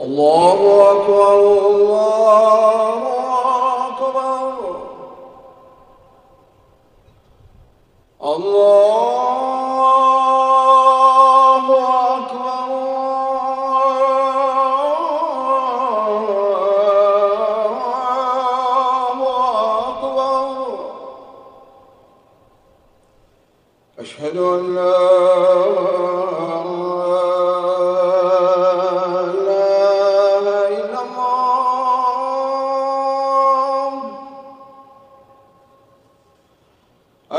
الله أكبر الله أكبر. الله أكبر أكبر. أشهد أن لا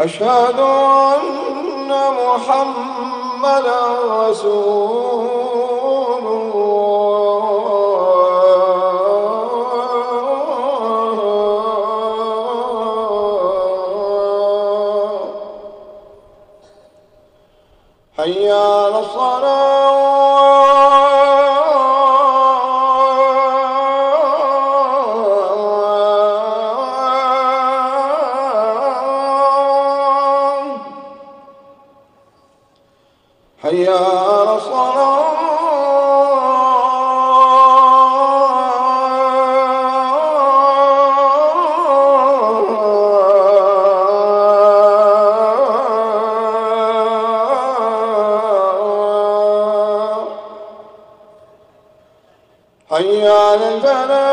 أشهد أن محمدا رسول الله. حي على الصلاة حي على الصلاة حي على الفلاح.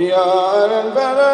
Ya better.